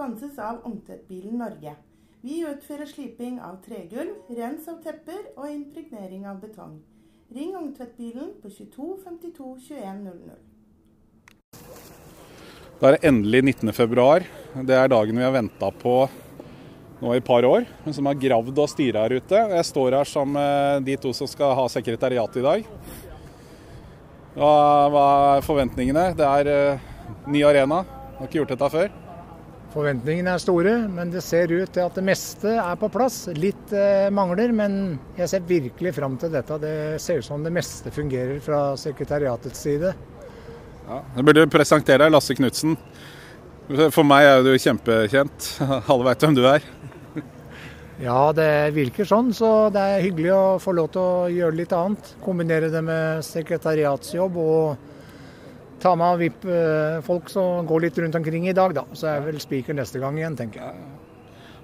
Sponses av Ungtvettbilen Norge. Vi utfører sliping av tregulv, rens av tepper og impregnering av betong. Ring Ungtvettbilen på 22 52 21 00. Da er det endelig 19. februar. Det er dagen vi har venta på nå i et par år, men som har gravd og styra her ute. Jeg står her som eh, de to som skal ha sekretariat i dag. Hva, er forventningene? Det er uh, ny arena. Har ikke gjort dette før. Forventningene er store, men det ser ut til at det meste er på plass. Litt eh, mangler, men jeg ser virkelig fram til dette. Det ser ut som det meste fungerer fra sekretariatets side. Ja, jeg burde presentere deg, Lasse Knutsen. For meg er du kjempekjent. Alle veit hvem du er. Ja, det virker sånn, så det er hyggelig å få lov til å gjøre litt annet. Kombinere det med sekretariatsjobb og ta med VIP-folk som går litt rundt omkring i dag, da. Så er vel spiker neste gang igjen, tenker jeg.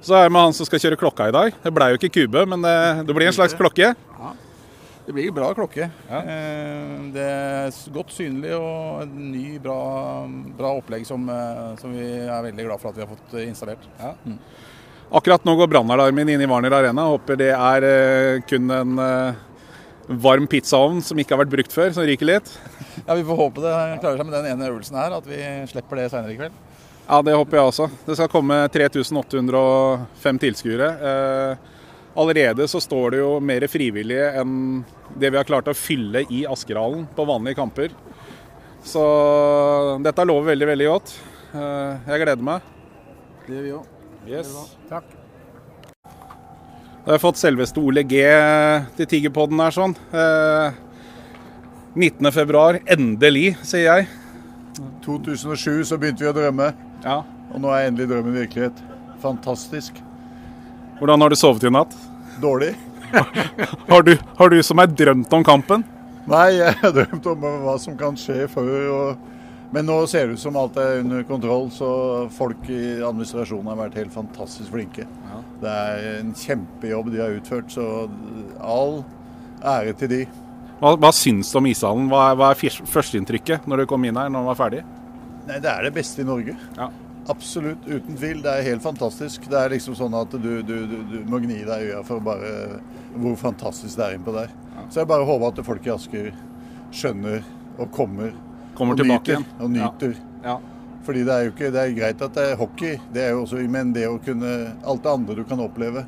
Så er det med han som skal kjøre klokka i dag. Det blei jo ikke kube, men det, det blir en slags klokke. Ja. Det blir bra klokke. Ja. Det er godt synlig og en ny, bra, bra opplegg som, som, vi er veldig glad for at vi har fått installert. Ja. Mm. Akkurat nå går brannalarmen inn i Warner Arena. Håper det er kun en varm pizzaovn som ikke har vært brukt før, som ryker litt. Ja, Vi får håpe det klarer seg med den ene øvelsen her, at vi slipper det senere i kveld. Ja, det håper jeg også. Det skal komme 3805 tilskuere. Uh, allerede så står det jo mer frivillige enn det vi har klart å fylle i Askerhallen på vanlige kamper. Så dette lover veldig, veldig godt. Jeg gleder meg. Det gjør vi òg. Yes. Takk. Da har jeg fått selveste Ole G til Tigerpodden her sånn. Eh, 19.2. Endelig, sier jeg. 2007 så begynte vi å drømme, Ja. og nå er endelig drømmen virkelighet. Fantastisk. Hvordan har du sovet i natt? Dårlig? Har du, har du som er drømt om kampen? Nei, jeg har drømt om hva som kan skje før. og men nå ser det ut som alt er under kontroll, så folk i administrasjonen har vært helt fantastisk flinke. Ja. Det er en kjempejobb de har utført, så all ære til de. Hva, hva syns du om ishallen? Hva hva er førsteinntrykket når du kom inn her, når den var ferdig? Nei, Det er det beste i Norge. Ja. Absolutt, uten tvil. Det er helt fantastisk. Det er liksom sånn at du, du, du, du må gni deg i øya for bare hvor fantastisk det er innpå der. Ja. Så jeg bare håper at folk i Asker skjønner og kommer Kommer og tilbake nyter, igjen. Og nyter. Ja. Ja. Fordi det er jo ikke, det er greit at det er hockey, det er jo også, men det å kunne Alt det andre du kan oppleve.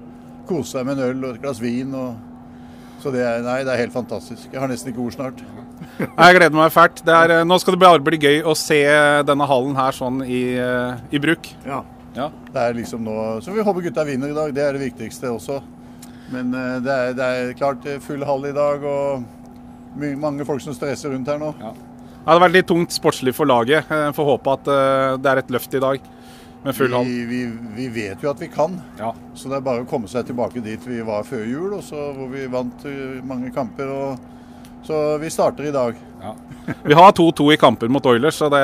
Kose deg med en øl og et glass vin. Og, så det er, nei, det er helt fantastisk. Jeg har nesten ikke ord snart. Jeg gleder meg fælt. Er, nå skal det bare bli gøy å se denne hallen her sånn i, i bruk. Ja. ja. Det er liksom nå, Så vi håper gutta vinner i dag. Det er det viktigste også. Men det er, det er klart full hall i dag og mange folk som stresser rundt her nå. Ja. Det hadde vært litt tungt sportslig for laget. Får håpe at det er et løft i dag med full hall. Vi, vi, vi, vet jo at vi kan, ja. så det er bare å komme seg tilbake dit vi var før jul, og så, hvor vi vant mange kamper. Og, så vi starter i dag. Ja. Vi har 2-2 i kamper mot Oilers, så det,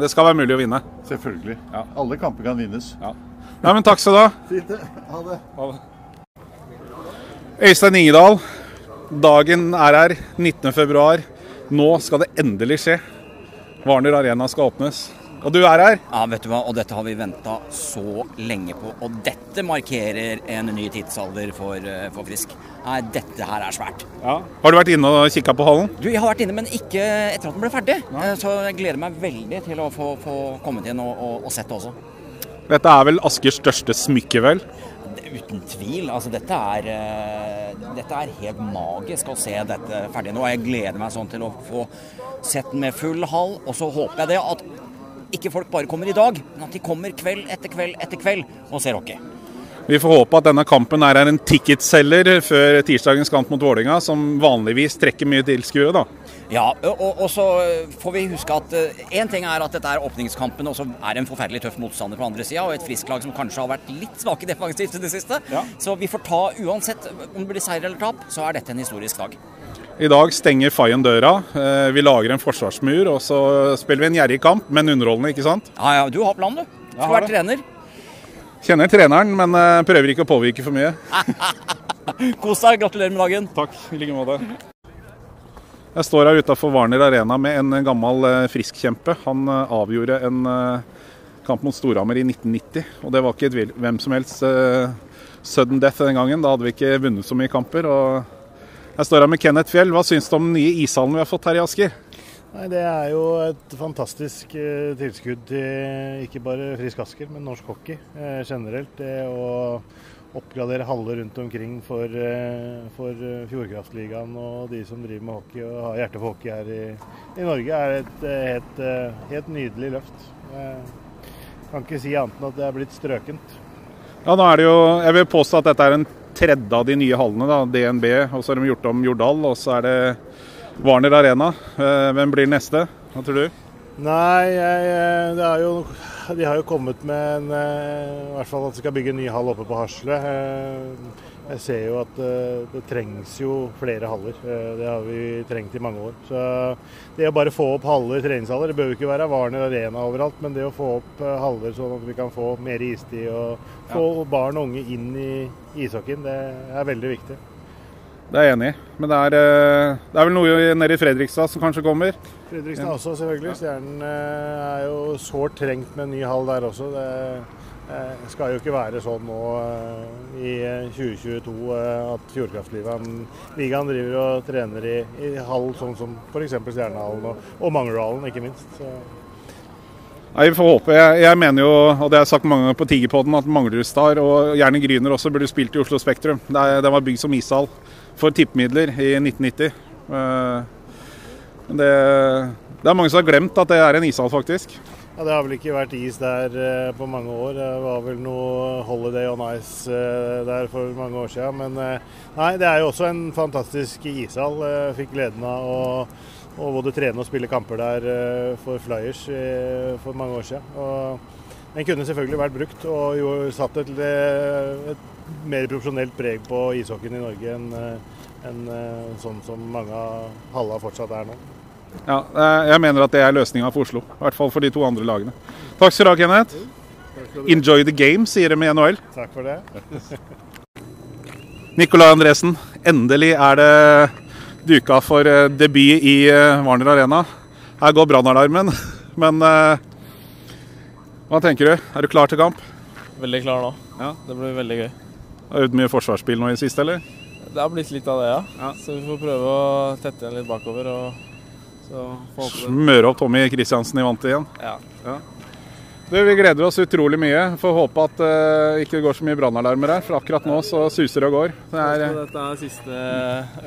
det, skal være mulig å vinne. Selvfølgelig. Ja. Alle kamper kan vinnes. Ja. Nei, men takk skal du ha. Fint. Ha det. Ha det. Øystein Ingedal, dagen er her. 19.2. Nå skal det endelig skje. Warner Arena skal åpnes. Og du er her? Ja, vet du hva, og dette har vi venta så lenge på. Og dette markerer en ny tidsalder for, eh, for Frisk. Nei, dette her er svært. Ja. Har du vært inne og kikka på hallen? Du, Jeg har vært inne, men ikke etter at den ble ferdig. Nei. Så jeg gleder meg veldig til å få, få kommet inn og, og, og sett det også. Dette er vel Askers største smykke, vel? Uten tvil. Altså, dette er, uh, dette er helt magisk å se dette ferdig nå. Jeg gleder meg sånn til å få sett den med full hall. Og så håper jeg det at ikke folk bare kommer i dag, men at de kommer kveld etter kveld etter kveld og ser hockey. Vi får håpe at denne kampen er en ticketselger før tirsdagens kamp mot Vålinga, som vanligvis trekker mye tilskuere, da. Ja, og, og, så får vi huske at én uh, ting er at dette er åpningskampen, og så er det en forferdelig tøff motstander på andre sida, og et frisklag som kanskje har vært litt svake defensivt i det siste. Ja. Så vi får ta, uansett om det blir seier eller tap, så er dette en historisk dag. I dag stenger Fayen døra. Vi lager en forsvarsmur, og så spiller vi en gjerrig kamp, men underholdende, ikke sant? Ja, ja, du har planen, du. Du skal være trener. Kjenner treneren, men prøver ikke å påvirke for mye. Kos deg. Gratulerer med dagen. Takk, i like måte. Jeg står her utafor Warner Arena med en gammel friskkjempe. Han avgjorde en kamp mot Storhamar i 1990. Og det var ikke et hvem som helst sudden death den gangen. Da hadde vi ikke vunnet så mye kamper. og Jeg står her med Kenneth Fjell. Hva syns du om den nye ishallen vi har fått her i Asker? Nei, Det er jo et fantastisk uh, tilskudd til ikke bare Frisk Asker, men norsk hockey uh, generelt. Det å oppgradere haller rundt omkring for, for Fjordkraftligaen og de som driver med hockey og har hjerte for hockey her i, i Norge, er et helt, helt nydelig løft. Jeg kan ikke si annet enn at det er blitt strøkent. Ja, nå er det jo, Jeg vil påstå at dette er en tredje av de nye hallene. da, DNB, og så har de gjort om Jordal, og så er det Warner Arena. Hvem blir neste? Hva tror du? Nei, jeg, er jo de har jo kommet med en, i hvert fall at de skal bygge en ny hall oppe på Hasle. Jeg ser jo at det trengs jo flere haller. Det har vi trengt i mange år. Så det å bare få opp haller, treningshaller, det bør jo ikke være Warner Arena overalt, men det å få opp haller sånn at vi kan få mer istid og få ja. barn og unge inn i ishockeyen, det er veldig viktig. Det er jeg enig i. Men det er, det er vel noe nede i Fredrikstad som kanskje kommer? Fredrikstad også, selvfølgelig. Stjernen er jo sårt trengt med en ny hall der også. Det skal jo ikke være sånn nå i 2022 at Fjordkraftligaen driver og trener i, i hall sånn som f.eks. Stjernehallen og, og Manglerhallen, ikke minst. Så. Nei, Vi får håpe. Jeg, jeg, mener jo, og det har jeg sagt mange ganger på Tigerpodden, at Manglerudstad og gjerne Gryner også burde spilt i Oslo Spektrum. Den var bygd som ishall for tippemidler i 1990. Men det, det, er mange som har glemt at det er en ishall, faktisk. Ja, Det har vel ikke vært is der eh, på mange år. Det var vel noe Holiday on Ice eh, der for mange år siden. Men eh, nei, det er jo også en fantastisk ishall. Jeg fikk gleden av å, å både trene og spille kamper der for Flyers for mange år siden. Og den kunne selvfølgelig vært brukt og jo satt et, et mer profesjonelt preg på ishockeyen i Norge enn en, sånn som mange av halla fortsatt er nå. Ja, jeg mener at det er løsninga for Oslo. I hvert fall for de to andre lagene. Takk skal du ha, Kenneth. Enjoy the game, sier de med NHL. Takk for det. Nicolai Andresen, endelig er det duka for eh, debut i eh, Warner Arena. Her går brannalarmen, men hva tenker du? Er du klar til kamp? Veldig klar nå. Ja. Det blir veldig gøy. Har du øvd mye forsvarsspill nå i siste, eller? Det har blitt litt av det, ja. ja. Så vi får prøve å tette igjen litt bakover. og Smøre opp Tommy Kristiansen i vantet igjen. Ja. ja. Du, vi gleder oss utrolig mye. Får håpe at det uh, ikke går så mye brannalarmer her, for akkurat nå så suser det og går. Det er, uh, dette er siste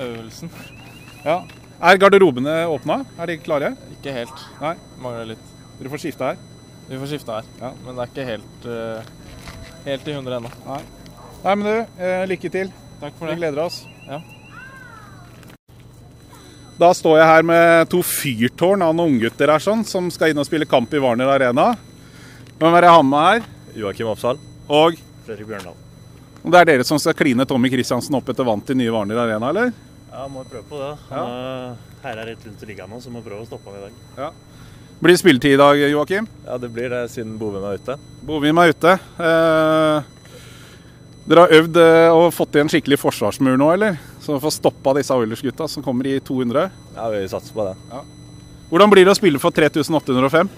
øvelsen. Ja. Er garderobene åpna? Er de klare? Ikke helt. Nei. Mangler litt. Dere får skifte her? Vi får skifte her, ja. men det er ikke helt, uh, helt i hundre ennå. Nei. Nei, men du, uh, lykke til. Takk for det. Vi gleder oss. Ja. Da står jeg her med to fyrtårn av noen unggutter her sånn, som skal inn og spille kamp i Warner Arena. Hvem er det jeg har med her? Joakim Oppsal. Og? Fredrik Bjørndal. Og Det er dere som skal kline Tommy Kristiansen opp etter vant i nye Warner Arena, eller? Ja, må prøve på det. Han ja. herjer rett rundt i ligaen nå, så må prøve å stoppe ham i dag. Ja. Blir det spilletid i dag, Joakim? Ja, det blir det, siden Bovim er ute. Bovim er ute. Eh, dere har øvd eh, og fått i en skikkelig forsvarsmur nå, eller? Så få stoppa disse Oilers-gutta som kommer i 200? Ja, vi satser på det. Ja. Hvordan blir det å spille for 3805?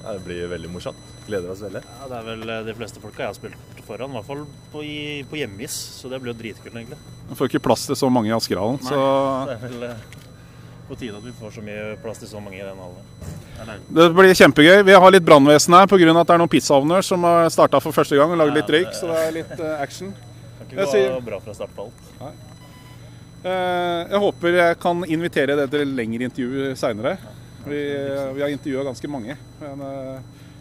Ja, det blir veldig morsomt. Gleder oss veldig. Ja, Det er vel eh, de fleste folka jeg har spilt foran, i hvert fall på, på hjemmeis. Så det blir jo dritkult, egentlig. Man får ikke plass til så mange i Askerhallen, så Det er vel eh, på tide at vi får så mye plass til så mange i den hallen. Det blir kjempegøy. Vi har litt brannvesen her pga. at det er noen pizzaovner som har starta for første gang og lagd litt røyk, så det er litt action. action. Kan ikke gå sier... bra fra start på alt. Nei. Uh, jeg håper jeg kan invitere deg til lengre intervju seinere. Vi, uh, vi, har intervjua ganske mange, men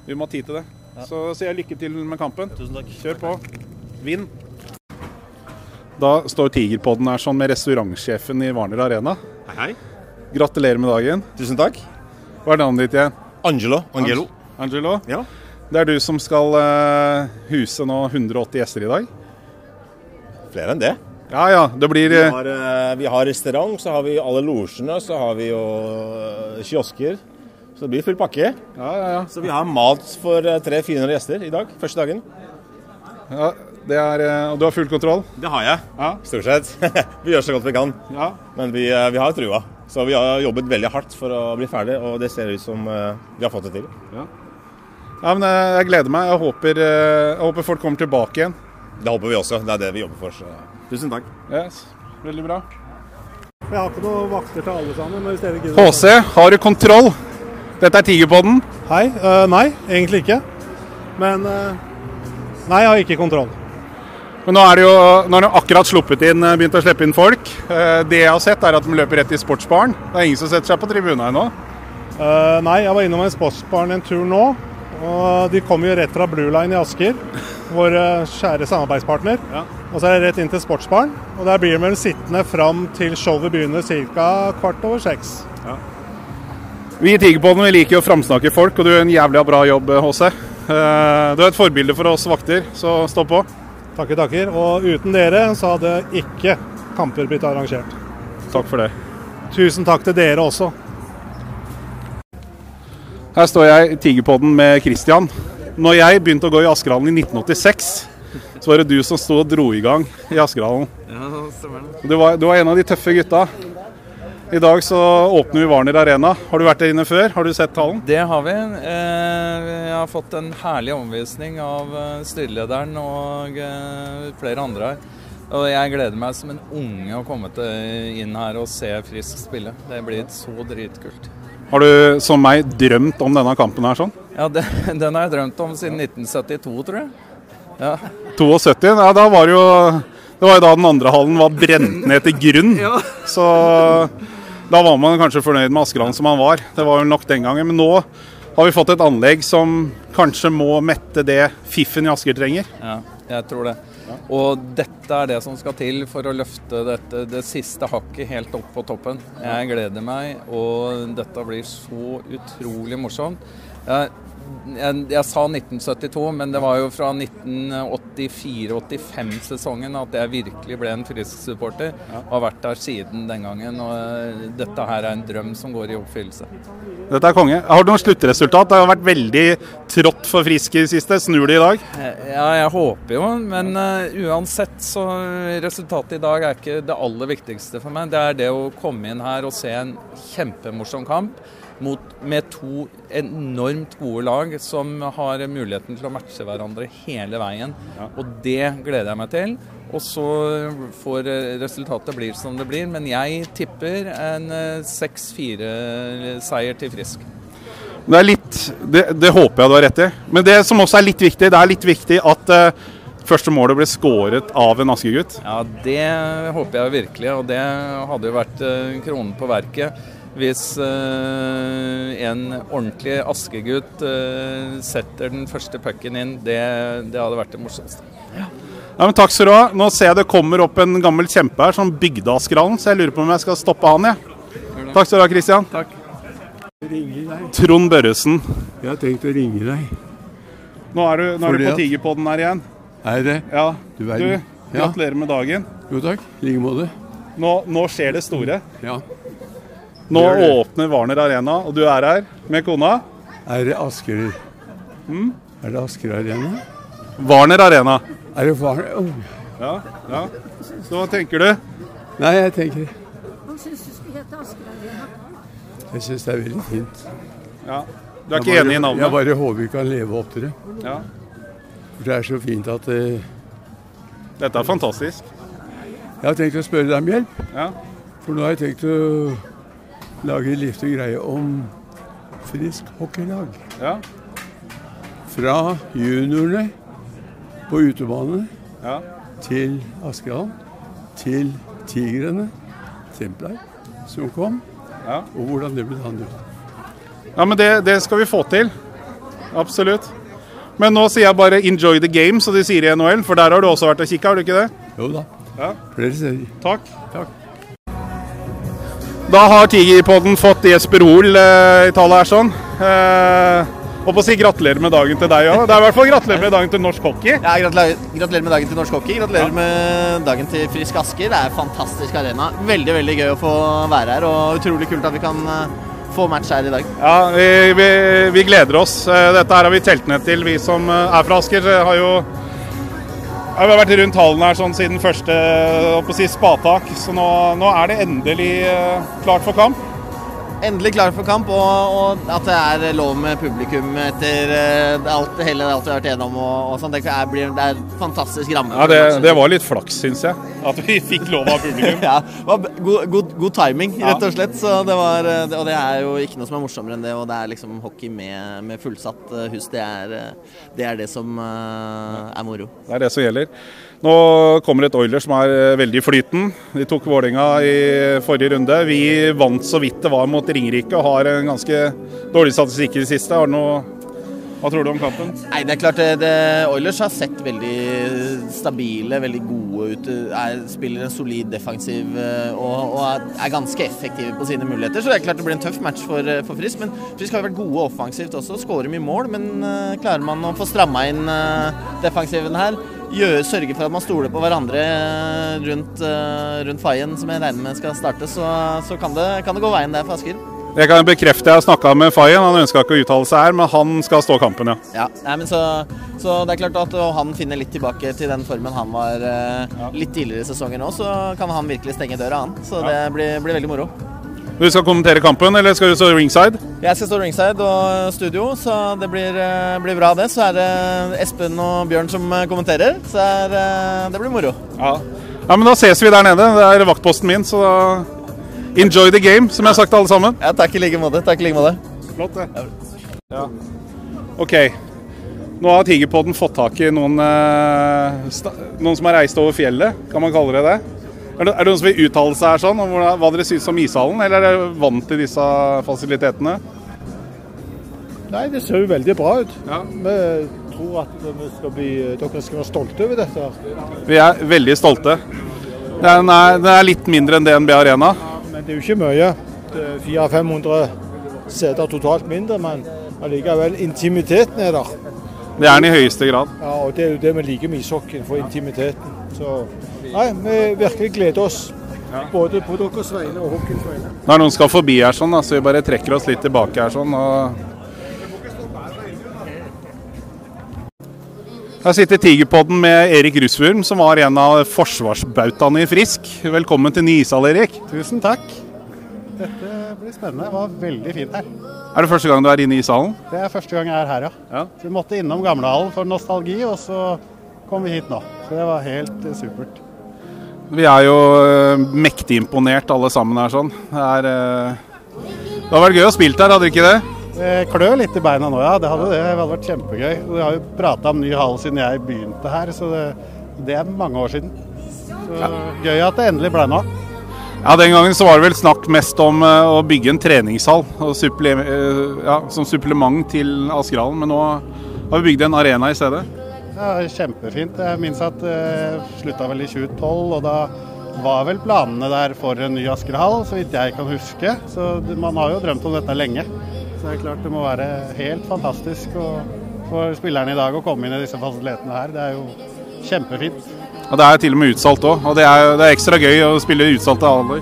vi må ha tid til det. Så sier jeg lykke til med kampen. Tusen takk. Kjør på. Vinn. Da står Tigerpodden her sånn med restaurantsjefen i Warner Arena. Hei, hei. Gratulerer med dagen. Tusen takk. Hva er navnet ditt igjen? Angelo. Angelo. Angelo? Ja. Det er du som skal huse nå 180 gjester i dag? Flere enn det. Ja, ja, det blir... Vi har, uh, vi har restaurant, så har vi alle losjene, så har vi jo uh, kiosker. Så det blir full pakke. Ja, ja, ja. Så vi har mat for 300-400 gjester i dag, første dagen. Ja, det er, Og du har full kontroll? Det har jeg, ja. stort sett. vi gjør så godt vi kan. Ja. Men vi, vi har trua. Så vi har jobbet veldig hardt for å bli ferdig, og det ser ut som vi har fått det til. Ja. Ja, men jeg, gleder meg. Jeg håper, eh, jeg håper folk kommer tilbake igjen. Det håper vi også. Det er det vi jobber for. Så. Tusen takk. Yes, Veldig bra. Jeg har ikke noen vakter til alle sammen. men hvis dere HC, har du kontroll? Dette er Tigerpodden. Hei. Uh, nei, egentlig ikke. Men uh, Nei, jeg har ikke kontroll. Men nå er det jo, nå har de akkurat sluppet inn, eh, begynt å slippe inn folk. Eh, Det jeg har sett, er at de løper rett i sportsbaren. Det er ingen som setter seg på tribunen ennå. Uh, nei, jeg var innom en sportsbarn en tur nå. Og de kommer jo rett fra Blue Line i Asker, vår kjære samarbeidspartner. Og så er det rett inn til sportsbaren. Og der blir de vel sittende fram til showet begynner ca. kvart over seks. Vi i Tigerpodden vi liker jo å framsnakke folk, og du gjør en jævlig bra jobb, HC. Eh, Du er et forbilde for oss vakter, så stå på. Takker, takker. Og uten dere så hadde ikke kamper blitt arrangert. Takk for det. Tusen takk til dere også. Her står jeg i Tigerpodden med Christian. Når jeg begynte å gå i Askerhallen i 1986, så var det du som sto og dro i gang i Askerhallen. Ja. Du var, du var en av de tøffe gutta. I dag så åpner vi Warner Arena. Har du vært der inne før? Har du sett tallen? Det har vi. Eh, Jeg har fått en herlig omvisning av eh, styrelederen og eh, flere andre her. Og jeg gleder meg som en unge å komme inn her og se Frisk spille. Det blir så dritkult. Har du, som meg, drømt om denne kampen her sånn? Ja, det, den har jeg drømt om siden 1972, tror jeg. Ja. 72? Ja, da var det jo Det var jo da den andre hallen var brent ned til grunn. Ja. Så da var man kanskje fornøyd med Askeland som han var. Det var jo nok den gangen. Men nå har vi fått et anlegg som kanskje må mette det Fiffen i Asker trenger. Ja, jeg tror det. Og dette er det som skal til for å løfte dette, det siste hakket helt opp på toppen. Jeg gleder meg, og dette blir så utrolig morsomt. Jeg, jeg, jeg sa 1972, men det var jo fra 1984-85-sesongen at jeg virkelig ble en Frisk-supporter. Og har vært der siden den gangen. Og eh, dette her er en drøm som går i oppfyllelse. Dette er konge. Har du noe sluttresultat? Det har vært veldig trått for Frisk i det siste. Snur det i dag? Ja, jeg håper jo, men uh, uansett så resultatet i dag er ikke det aller viktigste for meg. Det er det å komme inn her og se en kjempemorsom kamp mot, med to enormt gode lag som har muligheten til å matche hverandre hele veien. Og det gleder jeg meg til. Og så får eh, resultatet bli som det blir, men jeg tipper en eh, 6-4-seier til Frisk. Det er litt det, det håper jeg du har rett i. Men det som også er litt viktig, det er litt viktig at uh, første målet ble skåret av en Asker-gutt. Ja, det håper jeg virkelig, og det hadde jo vært uh, kronen på verket. Hvis eh, en ordentlig Asker-gutt eh, setter den første pucken inn, det, det hadde vært det morsomste. Ja, men Takk skal du ha. Nå ser jeg det kommer opp en gammel kjempe her, sånn Bygdeaskrallen, så jeg lurer på om jeg skal stoppe han, jeg. Takk skal du ha, Christian. Takk. Trond Børresen. Jeg har tenkt å ringe deg. Nå er du, nå er du på Tigerpodden her igjen. Er det? Ja. Du Du. Ja. gratulerer med dagen. Jo takk, i like måte. Nå, nå skjer det store. Ja. Nå åpner Warner Arena, og du er her med kona. Er det Asker Mm? Er det Asker Arena? Warner Arena. Er det Warner Oh. Ja, ja. Så hva tenker du? Nei, jeg tenker Hva syns du skulle hete Asker Arena? Jeg syns det er veldig fint. Ja. Du er ikke bare- enig i navnet? Jeg bare håper vi kan leve opp til det. Ja. For det er så fint at uh, Dette er fantastisk. Jeg har tenkt å spørre deg om hjelp. Ja. For nå har jeg tenkt å lage litt liftig greie om Frisk hockeylag. Ja. Fra juniorene på utebane Ja. til Askeland, til Tigrene, Templar, som kom, Ja. og hvordan det ble handlet. Ja, men det, det skal vi få til. Absolutt. Men nå sier jeg bare 'enjoy the game', som de sier i NHL. For der har du også vært og kikka, har du ikke det? Jo da. Ja. Flere steder. Takk. Takk. Da har Tigerpodden fått Jesper Hoel eh, i tallet her sånn. Eh, og på å si gratulerer med dagen til deg òg. Det er i hvert fall gratulerer med dagen til norsk hockey. Ja, gratulerer, gratulerer med dagen til norsk hockey. Gratulerer med dagen til Frisk Asker. Det er en fantastisk arena. Veldig veldig gøy å få være her, og utrolig kult at vi kan eh, få match her i dag. Ja, vi, vi, vi gleder oss. Eh, Dette her har vi telt ned til, vi som eh, er fra Asker. Har jo vi har vært rundt hallen her sånn siden første si, spatak, så nå, nå er det endelig eh, klart for kamp. Endelig klar for kamp, og, og at det er lov med publikum etter eh, alt, hele alt vi har vært igjennom. Og, og sånt. Det, er, blir, det er fantastisk ramme. Ja, det, det var litt flaks, syns jeg. At vi fikk lov av publikum. ja, god, god, god timing, rett og slett. Så det var, eh, og det er jo ikke noe som er morsommere enn det. Og det er liksom hockey med, med fullsatt eh, hus. Det er, det er det som uh, er moro. Det er det som gjelder. Nå kommer et Oilers som er eh, veldig flyten. De tok Vålerenga i forrige runde. Vi vant så vidt det var mot Ringerike og har en ganske dårlig statistikk i det siste. Har du noe hva tror du om kampen? Nei, det er klart det, det, Oilers har sett veldig stabile, veldig gode ut. Er, spiller en solid defensiv eh, og, og er, er ganske effektive på sine muligheter. Så det er klart det blir en tøff match for, eh, for Frisk. Men Frisk har vært gode offensivt også. Skårer mye mål. Men uh, klarer man å få stramma inn uh, defensiven her, gjør, sørge for at man stoler på hverandre rundt, uh, rundt faien, som jeg regner med skal starte, så, så kan, det, kan det gå veien der for Asker. Jeg kan bekrefte jeg har snakka med Fayen, han ønska ikke å uttale seg her, men han skal stå kampen, ja. ja nei, men så, så, det er klart at han finner litt tilbake til den formen han var eh, litt tidligere i sesongen nå, så kan han virkelig stenge døra, han. Så det blir, blir veldig moro. Du skal kommentere kampen, eller skal du stå ringside? Jeg skal stå ringside og studio, så det blir, blir bra det. Så er det Espen og Bjørn som kommenterer, så er, det blir moro. Ja. ja, men da ses vi der nede. Det er vaktposten min, så da Enjoy the game, som jeg har sagt til alle sammen. Ja, takk i like måte. Takk i like måte. Flott, det. Ja. OK. Nå har Tigerpodden fått tak i noen, eh, noen som har reist over fjellet, kan man kalle det det? Er det, det noen som vil uttale seg her sånn, om hva dere synes om ishallen, eller er dere vant til disse fasilitetene? Nei, det ser jo veldig bra ut. Ja. Vi tror at skal bli, dere skal være stolte over dette. Vi er veldig stolte. Den er, den er litt mindre enn DNB Arena. Men det er jo ikke mye. Er 400-500 seter totalt mindre, men allikevel intimiteten er der. Det er den i høyeste grad. Ja, og det er jo det vi liker med ishockeyen, for intimiteten. Så nei, vi virkelig gleder oss. Både på deres vegne og hockeyens vegne. Når noen skal forbi her sånn, da, så vi bare trekker oss litt tilbake her sånn. og Her sitter Tigerpodden med Erik Russvurm, som var en av forsvarsbautaene i Frisk. Velkommen til ny ishall, Erik. Tusen takk. Dette blir spennende. Det var veldig fint her. Er det første gang du er inne i ishallen? Det er første gang jeg er her, ja. ja. Så vi måtte innom gamlehallen for nostalgi, og så kom vi hit nå. Så det var helt supert. Vi er jo uh, mektig imponert alle sammen her sånn. Det, er, uh, det hadde vært gøy å spille her, hadde det ikke det? Det klør litt i beina nå, ja. Det hadde det. Det hadde vært kjempegøy. Vi har jo prata om ny hall siden jeg begynte her, så det, det er mange år siden. Så ja. Gøy at det endelig ble nå. Ja, Den gangen så var det vel snakk mest om uh, å bygge en treningshall supple ja, som supplement til Askerhallen, men nå har vi bygd en arena i stedet. Ja, Kjempefint. Jeg minnes at det uh, slutta vel i 2012, og da var vel planene der for en ny Askerhall, så vidt jeg kan huske. Så man har jo drømt om dette lenge. Så det er klart det må være helt fantastisk for spillerne i dag å komme inn i disse fasilitetene her. Det er jo kjempefint. Og Det er til og med utsolgt òg, og det er, det er, ekstra gøy å spille utsolgte haller.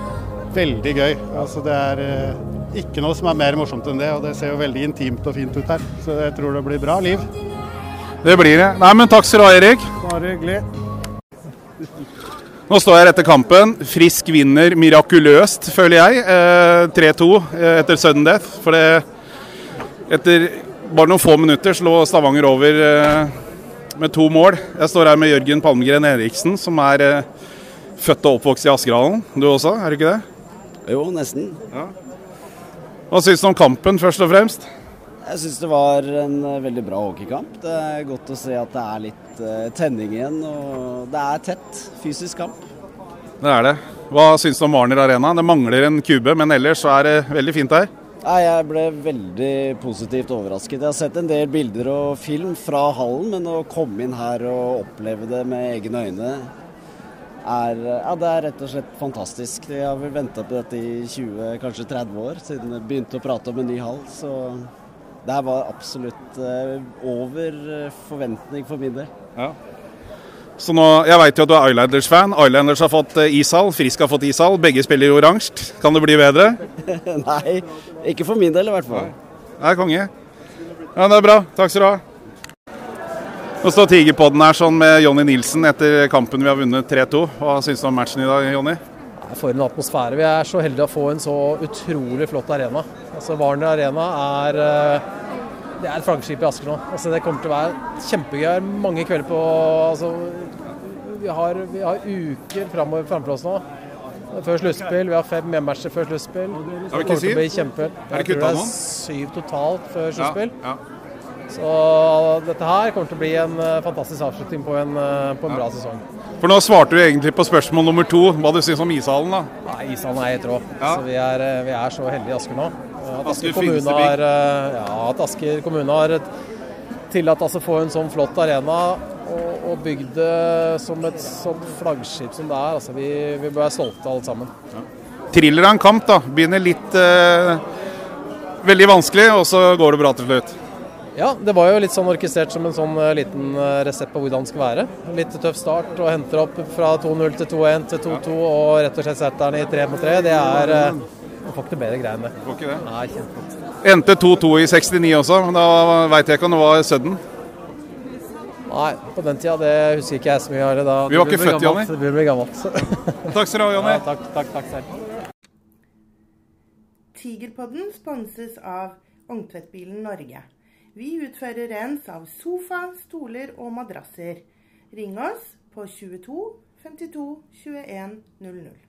Veldig gøy. Altså det er eh, ikke noe som er mer morsomt enn det, og det ser jo veldig intimt og fint ut her. Så jeg tror det blir bra liv. Det blir det. Nei, men takk skal du ha, Erik. Bare hyggelig. Nå står jeg her etter kampen. Frisk vinner mirakuløst, føler jeg. Eh, 3-2 eh, etter sudden death. For det etter bare noen få minutter lå Stavanger over eh, med to mål. Jeg står her med Jørgen Palmgren Eriksen, som er eh, født og oppvokst i Askerhallen. Du også, er du ikke det? Jo, nesten. Ja. Hva syns du om kampen, først og fremst? Jeg syns det var en eh, veldig bra hockeykamp. Det er godt å se at det er litt uh, tenning igjen. Og det er tett, fysisk kamp. Det er det. Hva syns du om Warner Arena? Det mangler en kube, men ellers så er det veldig fint her. Nei, Jeg ble veldig positivt overrasket. Jeg har sett en del bilder og film fra hallen, men å komme inn her og oppleve det med egne øyne er, ja, det er rett og slett fantastisk. Jeg har vel venta på dette i 20, kanskje 30 år, siden jeg begynte å prate om en ny hall. Så det her var absolutt eh, over forventning for min del. Ja. Så nå, Jeg veit jo at du er Islanders-fan. Islanders har fått eh, ishall, Frisk har fått ishall. Begge spiller i oransje. Kan det bli bedre? Nei, ikke for min del i hvert fall. Nei, konge. Ja, Det er bra. Takk skal du ha. Nå står Tigerpodden her sånn med Jonny Nilsen etter kampen vi har vunnet 3-2. Hva syns du om matchen i dag, Jonny? For en atmosfære. Vi er så heldige å få en så utrolig flott arena. Altså Warner Arena er eh, det er et flaggskip i Asker nå. Altså Det kommer til å være kjempegøy. Mange kvelder på altså, vi, har, vi har uker framover framfor oss nå. Før sluttspill. Vi har fem hjemmematcher før sluttspill. Er det ikke syv? Kjempe... Er det kutta noen? syv totalt før sluttspill. Ja, ja. Så dette her kommer til å bli en eh, fantastisk avslutning på en, eh, på en bra sesong. For nå svarte du egentlig på spørsmål nummer to, hva du syns om ishallen, da. Nei, Ishallen er helt rå. Så vi, er, vi er så heldige i Asker nå. At Asker kommune har, eh, ja, at Asker kommune har tillatt oss å få en sånn flott arena og, og bygd det som et sånt flaggskip som det er. Altså, vi, vi bør være stolte alle sammen. Thriller av en kamp, da. Begynner litt eh, veldig vanskelig, og så går det bra til slutt. Ja, det var jo litt sånn orkestrert som en sånn eh, liten eh, resept på hvordan det skal være. Litt tøff start og henter opp fra 2-0 til 2-1 til 2-2 og rett og slett setter den i 3 mot 3. Det er eh, Du får ikke noe bedre greier enn det. Får ikke det? Nei, kjempegodt. Endte 2-2 i 69 også, men da veit jeg ikke om det var sudden. Nei, på den tida det husker ikke jeg så mye av. Da, Vi var ikke født, Jonny. Det blir gammelt. Takk skal du ha, Jonny. Ja, takk, takk, takk selv. Tigerpodden sponses av Ungtvettbilen Norge. Vi utfører rens av sofa, stoler og madrasser. Ring oss på 22 52 21 00.